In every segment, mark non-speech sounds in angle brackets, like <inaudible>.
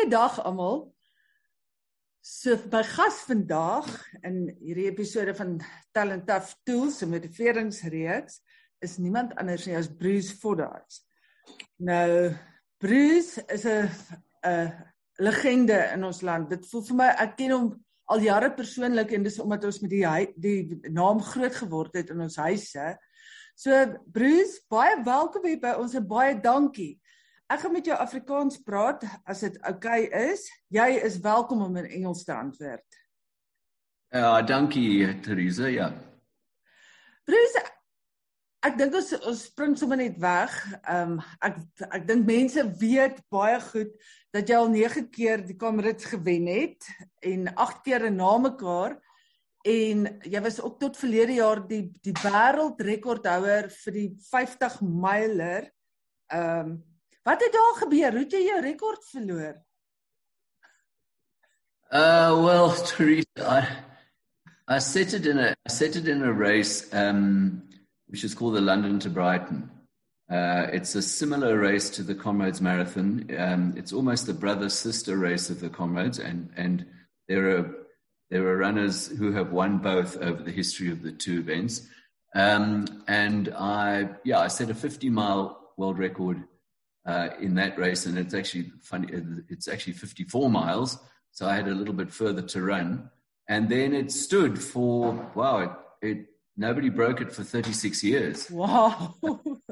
Goeiedag almal. So by gas vandag in hierdie episode van Talent Tough Tools se motiveringsreeks is niemand anders nie as Bruce Foddaars. Nou Bruce is 'n 'n legende in ons land. Dit voel vir my ek ken hom al jare persoonlik en dis omdat ons met die die naam groot geword het in ons huise. So Bruce, baie welkom hier by ons en baie dankie. Ek gaan met jou Afrikaans praat as dit oukei okay is. Jy is welkom om in Engels te antwoord. Ja, dankie Teresa, ja. Bruce, ek dink ons ons spring sommer net weg. Ehm um, ek ek dink mense weet baie goed dat jy al 9 keer die Kamerads gewen het en 8 keer na mekaar en jy was ook tot verlede jaar die die wêreldrekordhouer vir die 50 myler. Ehm um, Wat het daar gebeur? Hoe het jy jou verloor? Uh well, <laughs> Teresa, I I set it in a I set it in a race um which is called the London to Brighton. Uh, it's a similar race to the Comrades Marathon. Um, it's almost the brother-sister race of the Comrades, and and there are there are runners who have won both over the history of the two events. Um, and I yeah I set a 50 mile world record uh, in that race, and it's actually funny. It's actually 54 miles, so I had a little bit further to run, and then it stood for wow. It, it nobody broke it for 36 years. <laughs> Wow. <laughs>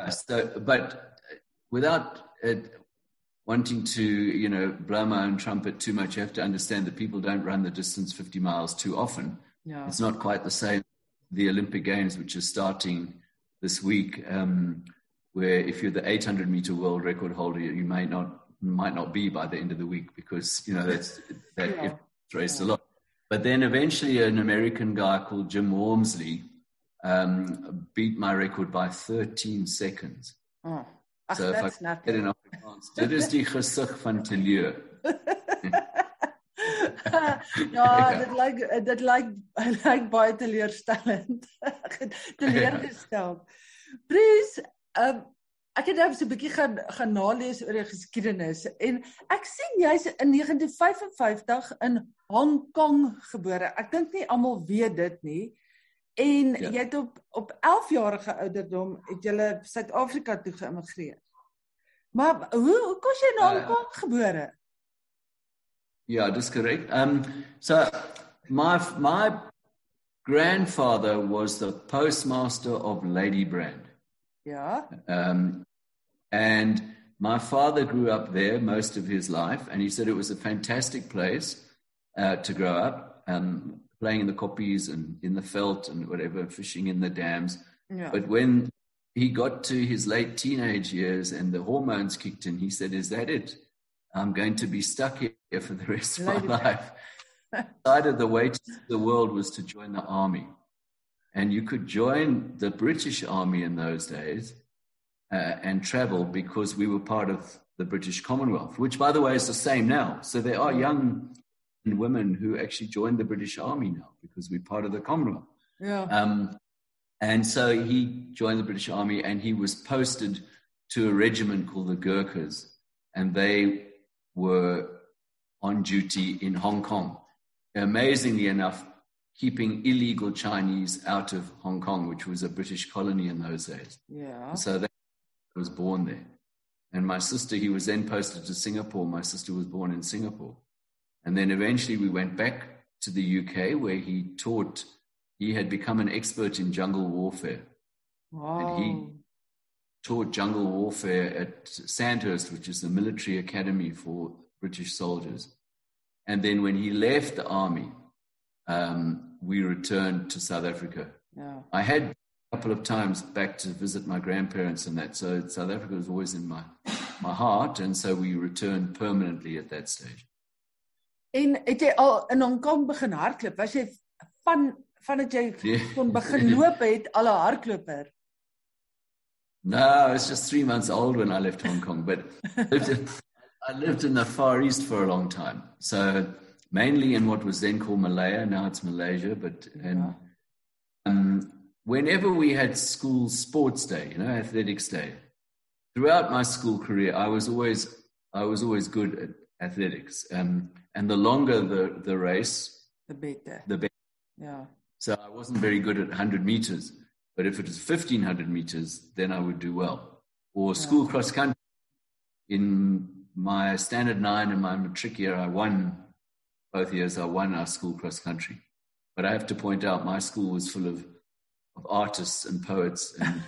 yeah, so, but without it, wanting to, you know, blow my own trumpet too much, you have to understand that people don't run the distance 50 miles too often. Yeah. It's not quite the same. The Olympic Games, which is starting this week, um, where if you're the 800 meter world record holder, you might not might not be by the end of the week because you know that's that yeah. race yeah. a lot. But then eventually, an American guy called Jim Walmsley um, beat my record by 13 seconds. Oh, Ach, so that's if I nothing. in Afrikaans, dit is die gesig van teleur. <laughs> ja, dit lyk dit lyk <laughs> lyk baie teleurstellend. <laughs> Teleurgesteld. Bruce, um, ek het nou so 'n bietjie gaan gaan nalees oor die geskiedenis en ek sien jy's in 1955 in Hong Kong gebore. Ek dink nie almal weet dit nie. En ja. jy het op op 11 jarige ouderdom het jy Suid-Afrika toe geïmmigreer. Maar hoe hoe kom jy in Hong uh, Kong gebore? Ja, dis korrek. Um so my my grandfather was the postmaster of Lady Brand. Yeah. Um, and my father grew up there most of his life, and he said it was a fantastic place uh, to grow up, um, playing in the koppies and in the veld and whatever, fishing in the dams. Yeah. But when he got to his late teenage years and the hormones kicked in, he said, Is that it? I'm going to be stuck here for the rest of my life. <laughs> Decided the way to the world was to join the army. And you could join the British Army in those days uh, and travel because we were part of the British Commonwealth, which, by the way, is the same now. So there are young women who actually joined the British Army now because we're part of the Commonwealth. Yeah. Um, and so he joined the British Army and he was posted to a regiment called the Gurkhas, and they were on duty in Hong Kong. Amazingly enough, keeping illegal Chinese out of Hong Kong, which was a British colony in those days. Yeah. So that was born there. And my sister, he was then posted to Singapore. My sister was born in Singapore. And then eventually we went back to the UK where he taught, he had become an expert in jungle warfare. Wow. And he taught jungle warfare at Sandhurst, which is the military academy for British soldiers. And then when he left the army, um, we returned to South Africa. Yeah. I had a couple of times back to visit my grandparents and that, so South Africa was always in my my heart, and so we returned permanently at that stage. En het jy al in Hong Kong begin hardloop? Was jy van vandat jy yeah. kon begin <laughs> loop het al 'n hardloper? No, I was just three months old when I left Hong Kong, but <laughs> I lived in the Far East for a long time. So mainly in what was then called Malaya. Now it's Malaysia. But and um, whenever we had school sports day, you know, athletics day, throughout my school career, I was always I was always good at athletics. Um, and the longer the, the race, the beter. the better. Yeah. So I wasn't very good at 100 meters. But if it was 1500 meters, then I would do well. Or school cross country. In my standard nine and my matric year, I won both years. I won our school cross country. But I have to point out, my school was full of, of artists and poets and,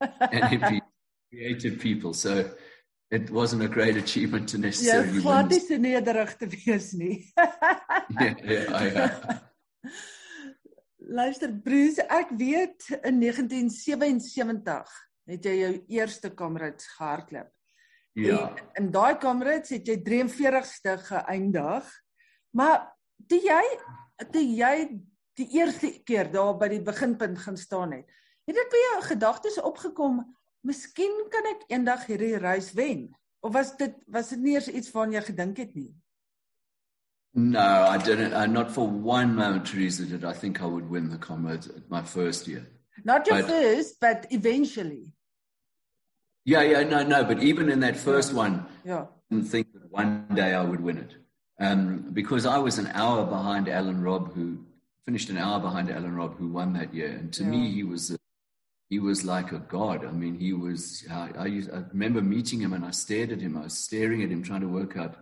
<laughs> and creative people. So it wasn't a great achievement to Jy necessarily Ja, glad win. nie so nederig te wees nie. Yeah, yeah, yeah. Luister Bruce, ek weet in 1977 het jy jou eerste Comrades gehardloop. Yeah. En in daai Comrades het jy 43ste geëindig. Maar toe jy toe jy die eerste keer daar by die beginpunt gaan staan het, het dit by jou gedagtes opgekom, miskien kan ek eendag hierdie reis wen? Of was dit was dit nie eers iets waaraan jy gedink het nie? No, I didn't. Uh, not for one moment, Teresa, did I think I would win the comrades at my first year. Not your But- first, but eventually. Yeah, yeah, no, no. But even in that first one, Ja. I didn't think that one day I would win it. Um, because I was an hour behind Alan Robb, who finished an hour behind Alan Robb, who won that year. And to me, he was a, he was like a god. I mean, he was. I, I, used, I remember meeting him, and I stared at him. I was staring at him, trying to work out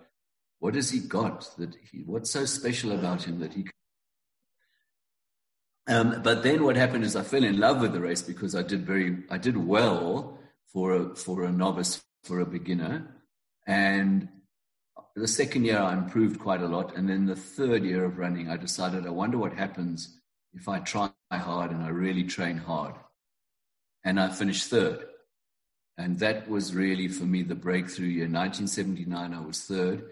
what has he got that he, what's so special about him that he. Um, but then what happened is I fell in love with the race because I did very, I did well for a, for a novice, for a beginner. And the second year I improved quite a lot. And then the third year of running, I decided, I wonder what happens if I try hard and I really train hard. And I finished third. And that was really for me the breakthrough year. 1979, I was third.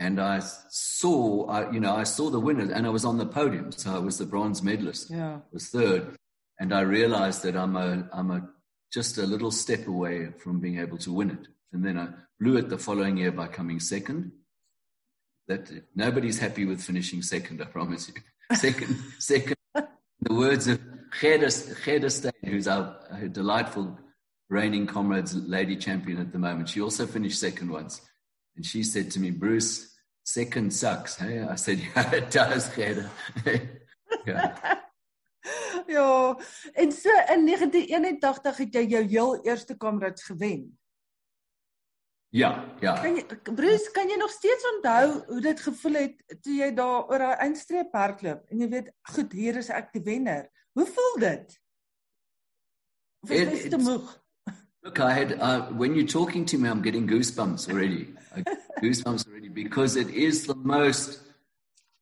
And I saw, I, you know, I saw the winners and I was on the podium. So I was the bronze medalist Ja. was third, and I realized that I'm a I'm a just a little step away from being able to win it. And then I blew it the following year by coming second. That nobody's happy with finishing second, I promise you. <laughs> Second, second. the words of Gerda Steyn, who's our, our delightful reigning comrades lady champion at the moment. She also finished second once, and she said to me, "Bruce, second sucks." Hey, I said, <laughs> "Yeah, it does, Gerda." <laughs> yeah. ja, en so in 1981 het jy jou heel eerste Comrades gewen. Yeah, yeah. Kan jy Bruce, kan jy nog steeds onthou hoe dit gevoel het toe jy daar oor daai eindstreep hardloop en jy weet, goed, hier is ek die wenner. Hoe voel dit? Of is It- jy te moeg? Look, I had uh, when you're talking to me, I'm getting goosebumps already. <laughs> Goosebumps already because it is the most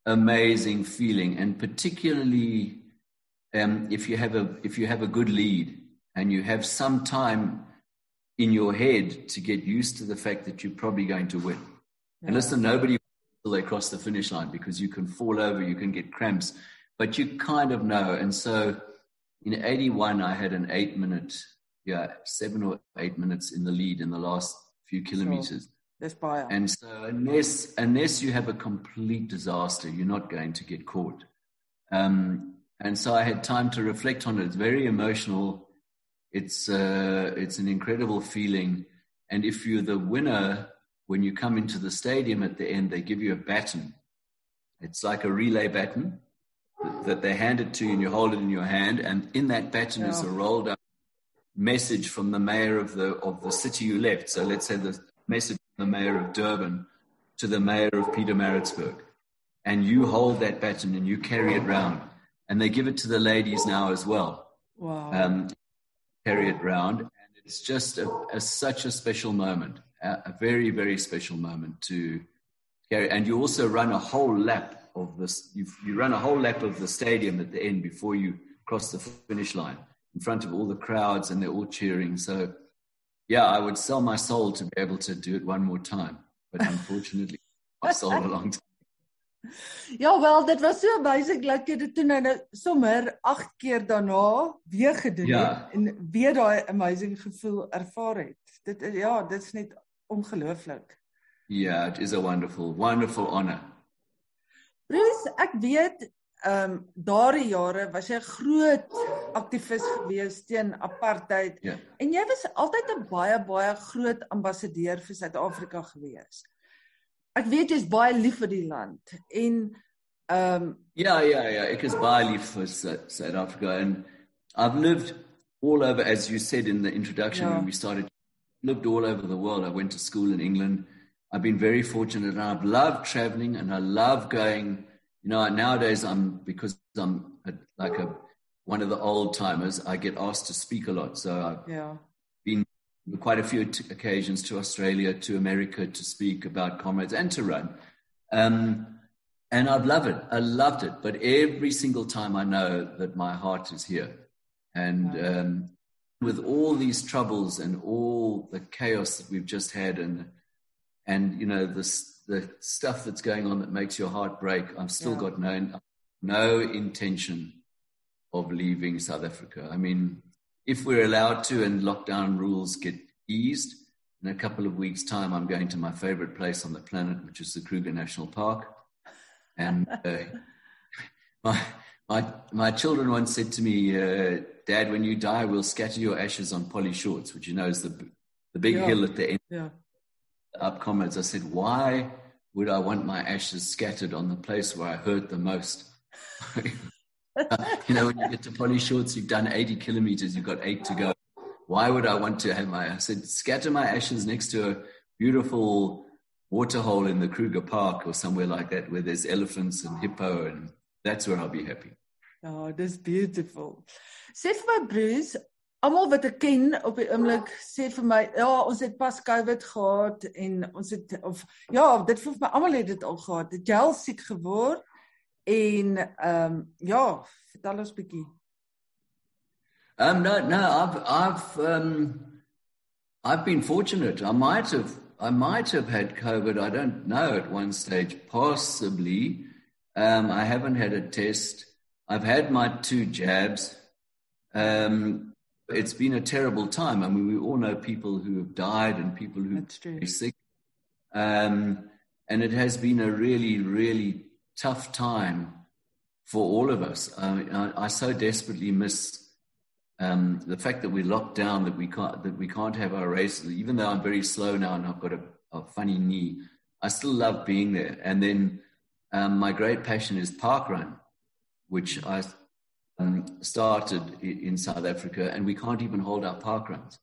amazing feeling, and particularly um, if you have a if you have a good lead and you have some time in your head to get used to the fact that you're probably going to win. And listen, nobody will they cross the finish line because you can fall over, you can get cramps, but you kind of know. And so in 81, I had an eight minute, yeah, seven or eight minutes in the lead in the last few kilometers. Baie. And so unless unless you have a complete disaster, you're not going to get caught. Um, and so I had time to reflect on it. It's very emotional. It's uh, it's an incredible feeling. And if you're the winner, when you come into the stadium at the end, they give you a baton. It's like a relay baton that- they hand it to you, and you hold it in your hand. And in that baton is a rolled up message from the mayor of the of the city you left. So let's say the message from the mayor of Durban to the mayor of Pietermaritzburg, and you hold that baton and you carry it round, and they give it to the ladies now as well. Wow. Um, carry it round, and it's just a, a, such a special moment, a, a very very special moment to carry. And you also run a whole lap of this. You run a whole lap of the stadium at the end before you cross the finish line in front of all the crowds, and they're all cheering. So, yeah, I would sell my soul to be able to do it one more time, but unfortunately, <laughs> I sold a long time. Ja wel, dit was so amazing dat jy dit toe nou nou sommer 8 keer daarna weer gedoen Ja. het en weer daai amazing gevoel ervaar het. Dit ja, dit is net ongelooflik. Yeah, it is a wonderful, wonderful honor. Bruce, ek weet ehm um, daardie jare was jy 'n groot aktivis gewees teen apartheid. Ja. En jy was altyd 'n baie baie groot ambassadeur vir Suid-Afrika gewees. Ek weet jy's baie lief vir die land en um, Ja, ja, ja, ek is baie lief vir South Africa and I've lived all over as you said in the introduction yeah. when we started lived all over the world. I went to school in England. I've been very fortunate and I've loved traveling and I love going. You know, nowadays I'm, because I'm a, like a, one of the old timers, I get asked to speak a lot. So I've yeah. been quite a few t- occasions to Australia, to America to speak about comrades and to run. Um, and I've loved it. I loved it. But every single time I know that my heart is here. And um, with all these troubles and all the chaos that we've just had and and you know this the stuff that's going on that makes your heart break i've still yeah. got no no intention of leaving south africa i mean if we're allowed to and lockdown rules get eased in a couple of weeks time i'm going to my favorite place on the planet which is the kruger national park and uh, <laughs> my my my children once said to me uh, dad when you die we'll scatter your ashes on polly shorts which you know is the the big yeah. hill at the end yeah up comrades. I said, why would I want my ashes scattered on the place where I hurt the most? <laughs> <laughs> you know, when you get to Polly Shorts, you've done 80 kilometers, you've got eight to go. Why would I want to have my, I said, scatter my ashes next to a beautiful waterhole in the Kruger Park or somewhere like that where there's elephants and hippo and that's where I'll be happy. Oh, that's beautiful. Sê vir my Bruce, Almal wat ek ken op die oomblik sê vir my, ja, ons het pas COVID gehad en ons het of ja, dit voel vir my almal het dit al gehad. Het jy al siek geword? En ehm um, ja, vertel ons bietjie. Um no no I've I've um I've been fortunate. I might have I might have had COVID. I don't know at one stage possibly. Um I haven't had a test. I've had my two jabs. Um it's been a terrible time. I mean, we all know people who have died and people who are sick. Um, and it has been a really, really tough time for all of us. I, I, I so desperately miss um, the fact that we're locked down, that we can't that we can't have our races. Even though I'm very slow now and I've got a, a funny knee, I still love being there. And then um, my great passion is parkrun, which I um, started in South Africa, and we can't even hold our park runs,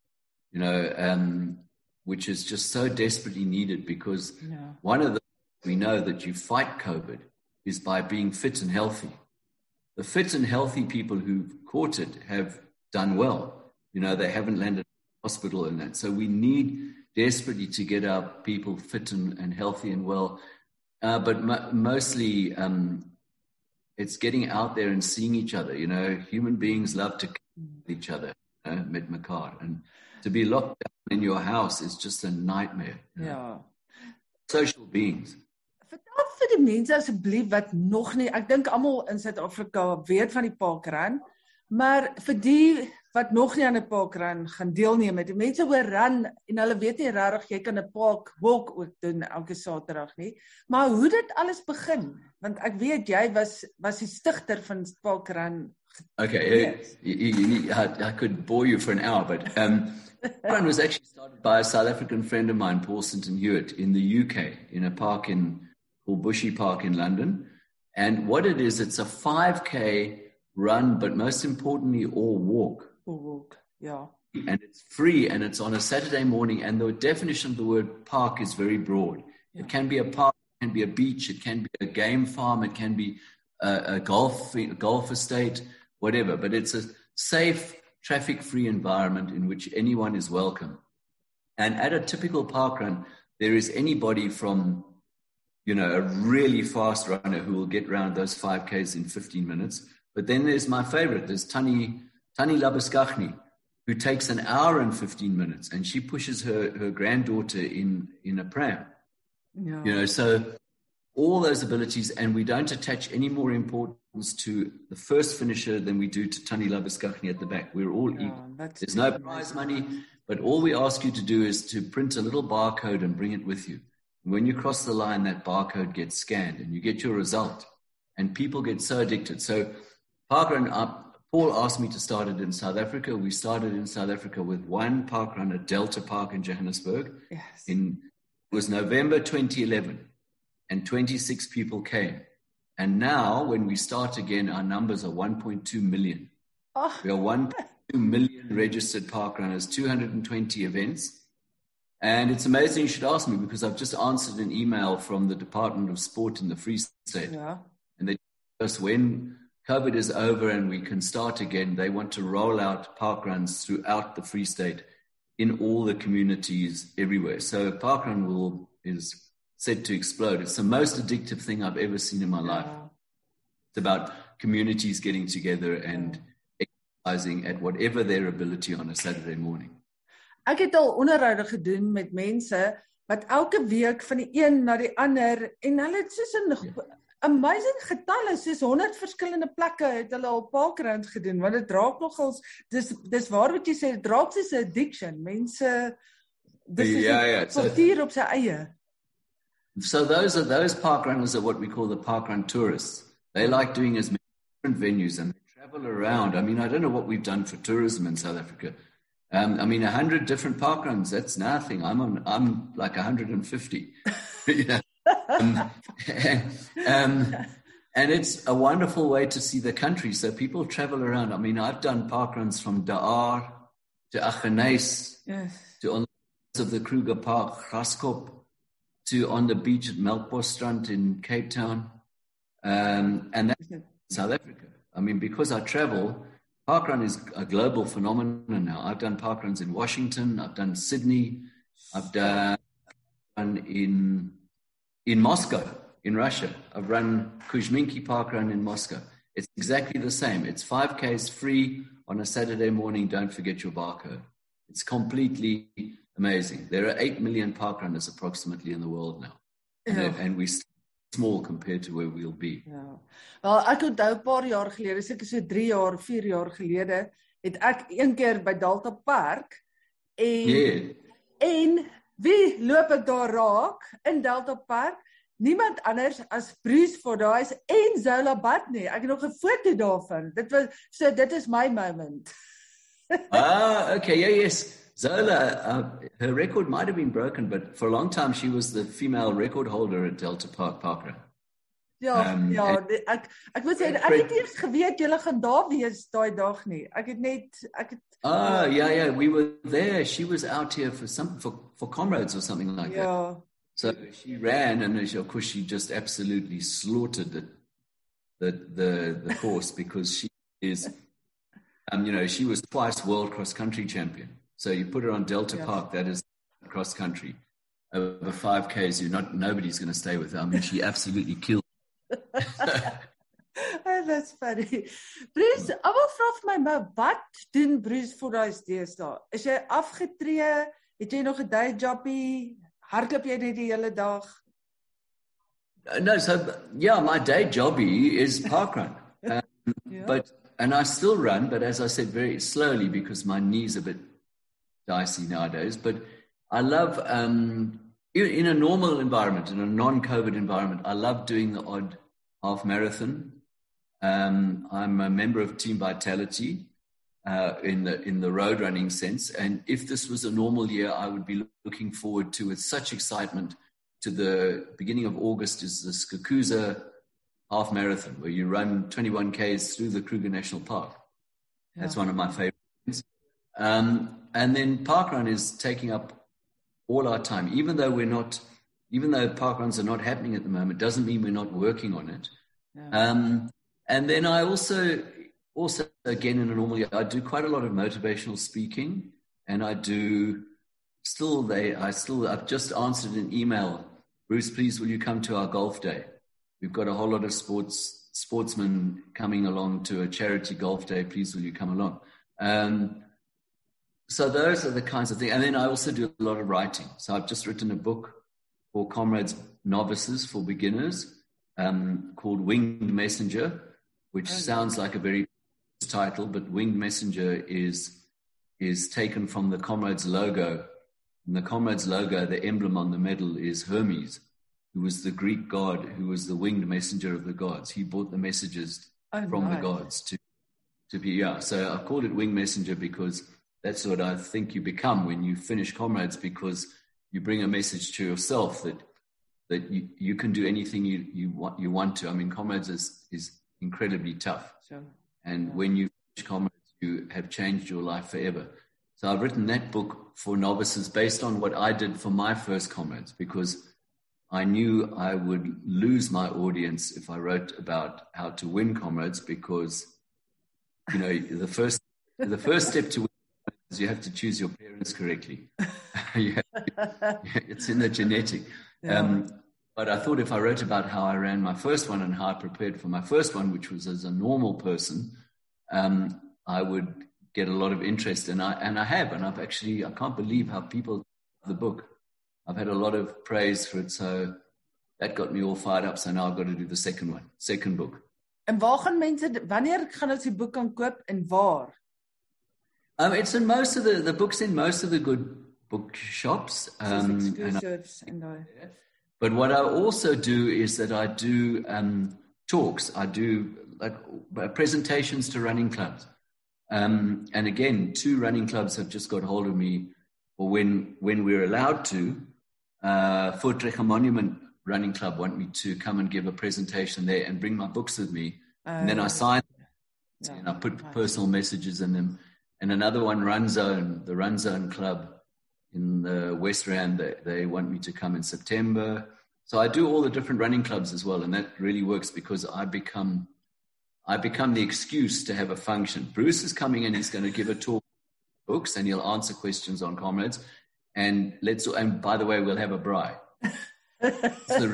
you know, um, which is just so desperately needed because one of the we know that you fight COVID is by being fit and healthy. The fit and healthy people who've caught it have done well. You know, they haven't landed in hospital and that. So we need desperately to get our people fit and, and healthy and well. Uh, but mo- mostly um, it's getting out there and seeing each other. You know, human beings love to with each other, you know, met. And to be locked down in your house is just a nightmare. You know? Yeah. Social beings. Vir die mense asseblief wat nog nie, ek dink almal in Suid-Afrika weet van die parkrun, maar vir die wat nog nie aan 'n parkrun gaan deelneem het. Die mense hoor run en hulle weet nie regtig jy kan 'n park walk ook doen elke Saterdag nie. Maar hoe dit alles begin? Want ek weet jy was was die stigter van parkrun. Okay, yes. you, you, you, I, I could bore you for an hour, but um, run was actually started by a South African friend of mine, Paul Sinton Hewitt, in the UK, in a park in called Bushy Park in London. And what it is, it's a 5K run, but most importantly, all walk. walk. Yeah. And it's free and it's on a Saturday morning. And the definition of the word park is very broad. Yeah. It can be a park, it can be a beach, it can be a game farm, it can be a, a golf, a golf estate, whatever. But it's a safe, traffic free environment in which anyone is welcome. And at a typical park run, there is anybody from, you know, a really fast runner who will get around those 5Ks in 15 minutes. But then there's my favorite, there's Tani Tani Labuskachni, who takes an hour and 15 minutes and she pushes her, her granddaughter in, in a pram. Yeah. You know, so all those abilities, and we don't attach any more importance to the first finisher than we do to Tani Labuskachni at the back. We're all yeah, equal. There's no prize money, but all we ask you to do is to print a little barcode and bring it with you. When you cross the line, that barcode gets scanned and you get your result. and people get so addicted. So parkrun up. Paul asked me to start it in South Africa. We started in South Africa with one parkrun at Delta Park in Johannesburg. Yes. In it was November 2011, and 26 people came. And now, when we start again, our numbers are 1.2 million. Oh, We are 1.2 million registered park runners, 220 events. And it's amazing you should ask me because I've just answered an email from the Department of Sport in the Free State. ja. And they us when COVID is over and we can start again, they want to roll out park runs throughout the Free State in all the communities everywhere. So parkrun will is set to explode. It's the most addictive thing I've ever seen in my life. It's about communities getting together and exercising at whatever their ability on a Saturday morning. Ek het al onderhoude gedoen met mense wat elke week van die een na die ander en hulle het soos 'n Ja. amazing getalle soos 100 verskillende plekke het hulle al parkrun gedoen want dit raak nogals dis dis waar wat jy sê dit raak soos 'n addiction mense dis is Ja, ja, kultuur op sy eie So those are those park runners are what we call the park run tourists. They like doing as many different venues and they travel around. I mean, I don't know what we've done for tourism in South Africa. Um, I mean, a hundred different park runs, that's nothing. I'm on, I'm like 150. <laughs> you know? um, <laughs> um, and it's a wonderful way to see the country. So people travel around. I mean, I've done park runs from Daar to Aggeneys yes to on the of the Kruger Park, Graskop, to on the beach at Melkbosstrand in Cape Town, um, and that's South Africa. I mean, because I travel, parkrun is a global phenomenon now. I've done parkruns in Washington, I've done Sydney, I've done one in in Moscow, in Russia. I've run Kuzminki Parkrun in Moscow. It's exactly the same. It's 5Ks free on a Saturday morning. Don't forget your barcode. It's completely amazing. There are 8 million parkrunners approximately in the world now. And, and we're small compared to where we'll be. Ja. Wel ek onthou 'n paar jaar gelede, seker so 3 jaar, 4 jaar gelede, het ek een keer by Delta Park en Yeah. en wie loop ek daar raak in Delta Park? Niemand anders as Bruce Fordyce en Zola Batney. Ek het nog 'n foto daarvan. Dit was so dit is my moment. <laughs> ah, okay, yeah, yes. Zola, uh, her record might have been broken, but for a long time she was the female record holder at Delta Park Parker. Ja, Ehm, ja, en- ek ek moet sê ek het eers geweet julle gaan daar wees daai dag nie. Ek het net ek het Ah, yeah, yeah, we were there. She was out here for some for, for comrades or something like that. ja, So she ran, and she- of course she just absolutely slaughtered the the the, the <laughs> course because she is, um, you know, she was twice world cross country champion. So you put her on Delta Yes. Park, that is cross country. Over five k's, you're not nobody's going to stay with her. I mean, she absolutely <laughs> killed. <laughs> Oh, that's funny. Bruce, almal vra vir my, maar wat doen Bruce Fordyce deesdae? Is jy afgetree? Het jy nog 'n day jobbie? Hardloop jy net die hele dag? Uh, No, so yeah, my day jobby is parkrun. <laughs> Um, Yeah. But and I still run, but as I said, very slowly because my knees are a bit dicey nowadays. But I love um, in, a normal environment, in a non-COVID environment, I love doing the odd half marathon. Um, I'm a member of Team Vitality uh, in the in the road running sense, and if this was a normal year, I would be looking forward to with such excitement to the beginning of August is the Skukuza half marathon where you run 21 k's through the Kruger National Park. That's one of my favorites. Um, and then parkrun is taking up all our time, even though we're not, even though parkruns are not happening at the moment, doesn't mean we're not working on it. Ja. Um, and then I also, also again in a normal year, I do quite a lot of motivational speaking, and I do still they I still I've just answered an email. Bruce, please will you come to our golf day? We've got a whole lot of sports sportsmen coming along to a charity golf day. Please will you come along? Um, so those are the kinds of things. And then I also do a lot of writing. So I've just written a book for comrades novices for beginners um, called Winged Messenger, which sounds like a very title, but Winged Messenger is is taken from the comrades logo. And the comrades logo, the emblem on the medal is Hermes, who was the Greek god, who was the winged messenger of the gods. He brought the messages Oh, from the gods to to be yeah. So I called it winged messenger because that's what I think you become when you finish comrades because you bring a message to yourself that that you, you can do anything you, you want you want to. I mean comrades is is incredibly tough. So, And when you finish comrades, you have changed your life forever. So I've written that book for novices based on what I did for my first comrades because I knew I would lose my audience if I wrote about how to win comrades because, you know, the first, the first step to win is you have to choose your parents correctly. <laughs> To- <laughs> it's in the genetic. Yeah. Um, but I thought if I wrote about how I ran my first one and how I prepared for my first one, which was as a normal person, um, I would get a lot of interest. And I, and I have. And I've actually, I can't believe how people the book. I've had a lot of praise for it. So that got me all fired up. So now I've got to do the second one, second book. en waar gaan mense wanneer gaan ons die boek kan koop en waar? Um, it's in most of the, the books in most of the good bookshops. Um, and I- exclusives en daai. But what I also do is that I do um, talks. I do like uh, presentations to running clubs. Um, and again, two running clubs have just got hold of me, or when when we're allowed to, uh, Monument Running Club want me to come and give a presentation there and bring my books with me, and then I sign Ja, and I put personal messages in them. And another one, Run Zone, the Run Zone Club in the West Rand, they, they want me to come in September. So I do all the different running clubs as well, and that really works because I become I become the excuse to have a function. Bruce is coming in; he's going to give a talk, books, and he'll answer questions on comrades. And let's and by the way, we'll have a braai. That's the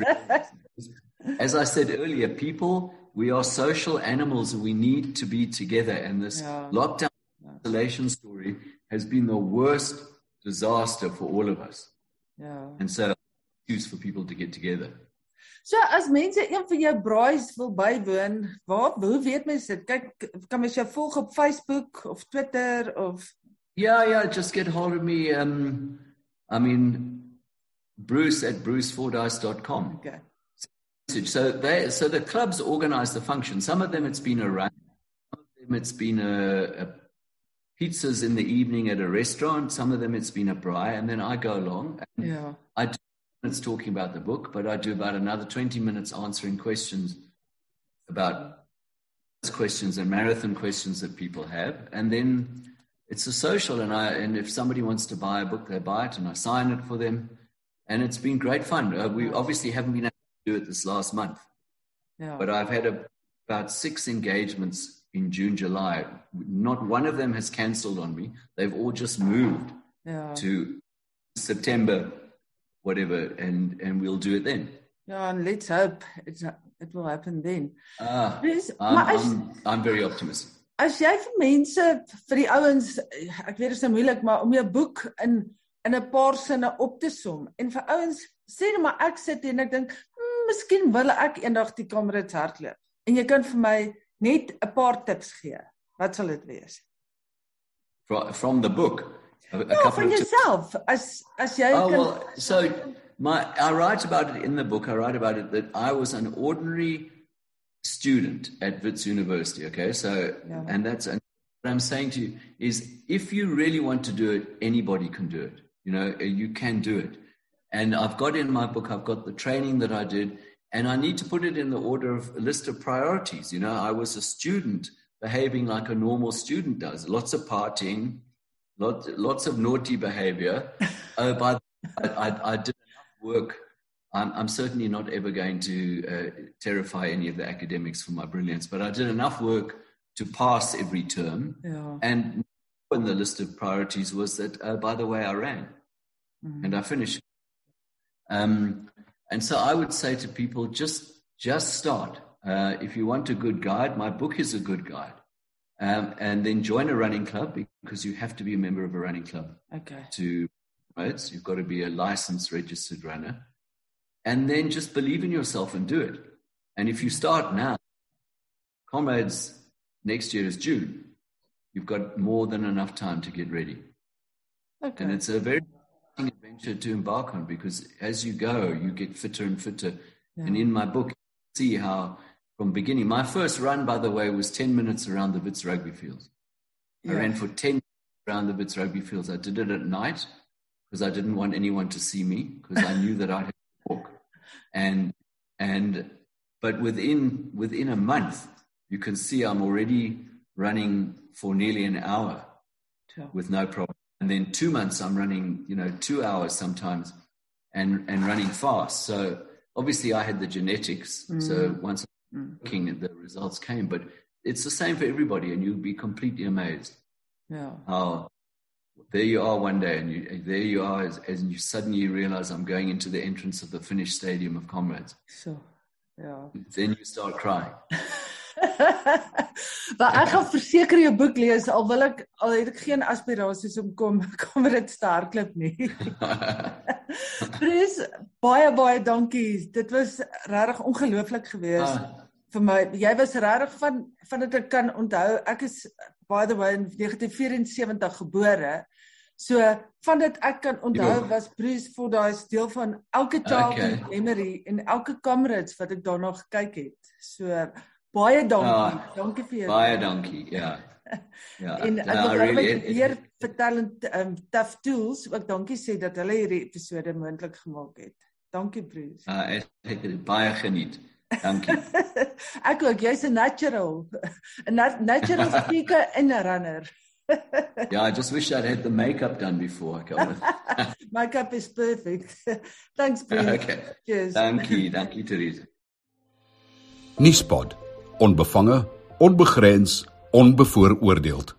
reason. As I said earlier, people, we are social animals and we need to be together. And this Yeah. lockdown isolation story has been the worst disaster for all of us. Ja. And so, excuse for people to get together. So as mense een van jou braais wil bywoon, waar hoe weet mense dit? Kyk, kan mens jou volg op Facebook of Twitter of Yeah, yeah, just get hold of me. Um, I mean, Bruce at brucefordyce.com. okay. So they, so the clubs organize the function. Some of them it's been a run, some of them it's been a, a pizzas in the evening at a restaurant. Some of them it's been a braai, and then I go along. And Ja. I do minutes talking about the book, but I do about another twenty minutes answering questions about questions and marathon questions that people have, and then it's a social. And I and if somebody wants to buy a book, they buy it, and I sign it for them, and it's been great fun. Uh, we obviously haven't been able to do it this last month. Ja. But I've had a, about six engagements in June, July. Not one of them has cancelled on me. They've all just moved Ja. to September, whatever, and, and we'll do it then. Ja, and let's hope it's it will happen then. Ah, Dis I'm, as I'm, I'm very optimistic. as jy vir mense vir die ouens ek weet dit is nou moeilik maar om jou boek in in 'n paar sinne op te som en vir ouens sê net maar ek sit hier en ek dink hmm, miskien wil ek eendag die Comrades hardloop en jy kan vir my net 'n paar tips gee wat sal dit wees From, from the book, a, a van of tips. as as jy Oh kan well, so my I write about it in the book. I write about it that I was an ordinary student at Wits University. Okay, so Yeah. and that's and what I'm saying to you is if you really want to do it, anybody can do it. You know, you can do it. And I've got in my book, I've got the training that I did, and I need to put it in the order of a list of priorities. You know, I was a student behaving like a normal student does, lots of partying, lots, lots of naughty behavior. <laughs> oh, by the I, I, I did enough work. I'm, I'm certainly not ever going to uh, terrify any of the academics for my brilliance, but I did enough work to pass every term. ja And on the list of priorities was that, uh, by the way, I ran and I finished. Um, and so I would say to people, just just start. Uh, if you want a good guide, my book is a good guide. Um, and then join a running club because you have to be a member of a running club okay to? You've got to be a licensed registered runner. And then just believe in yourself and do it. And if you start now, comrades, next year is June. You've got more than enough time to get ready. okay And it's a very adventure to embark on because as you go, you get fitter and fitter. Yeah. And in my book, see how from beginning, my first run, by the way, was 10 minutes around the Wits rugby fields. Yeah. I ran for 10 around the Wits rugby fields. I did it at night because I didn't want anyone to see me because I knew that I had have to walk. And, and, but within, within a month, you can see I'm already running for nearly an hour with no problem. And then two months, I'm running, you know, two hours sometimes and, and running fast. So obviously I had the genetics. Mm. So once mm. looking at the results came, but it's the same for everybody. And you'll be completely amazed. Yeah. How there you are one day and you, there you are as, as you suddenly realize I'm going into the entrance of the finished stadium of comrades. So, yeah. Then you start crying. <laughs> <laughs> maar ek gaan verseker jou boek lees al wil ek al het ek geen aspirasies om kom <laughs> kom dit sterklik nie. <laughs> Prys baie baie dankie. Dit was regtig ongelooflik geweest ah. vir my. Jy was regtig van van dit ek kan onthou. Ek is by the way in 1974 gebore. So van dit ek kan onthou was Bruce for daai deel van elke childhood okay. memory en elke comrades wat ek daarna gekyk het. So Baie dankie. Uh, dankie vir jou. Baie dankie. Ja. <laughs> Ja. en ek wil really weer vertel en um, Tough Tools ook dankie sê dat hulle hierdie episode moontlik gemaak het. Dankie Bruce. Uh, ek ek het baie geniet. Dankie. <laughs> ek ook jy's 'n natural. <laughs> 'n natural speaker en 'n runner. yeah, I just wish I'd had the makeup done before I come makeup is perfect. Thanks, Bruce. Okay. Cheers. Dankie, dankie Therese. Nispod onbevange, onbegrens, onbevooroordeeld.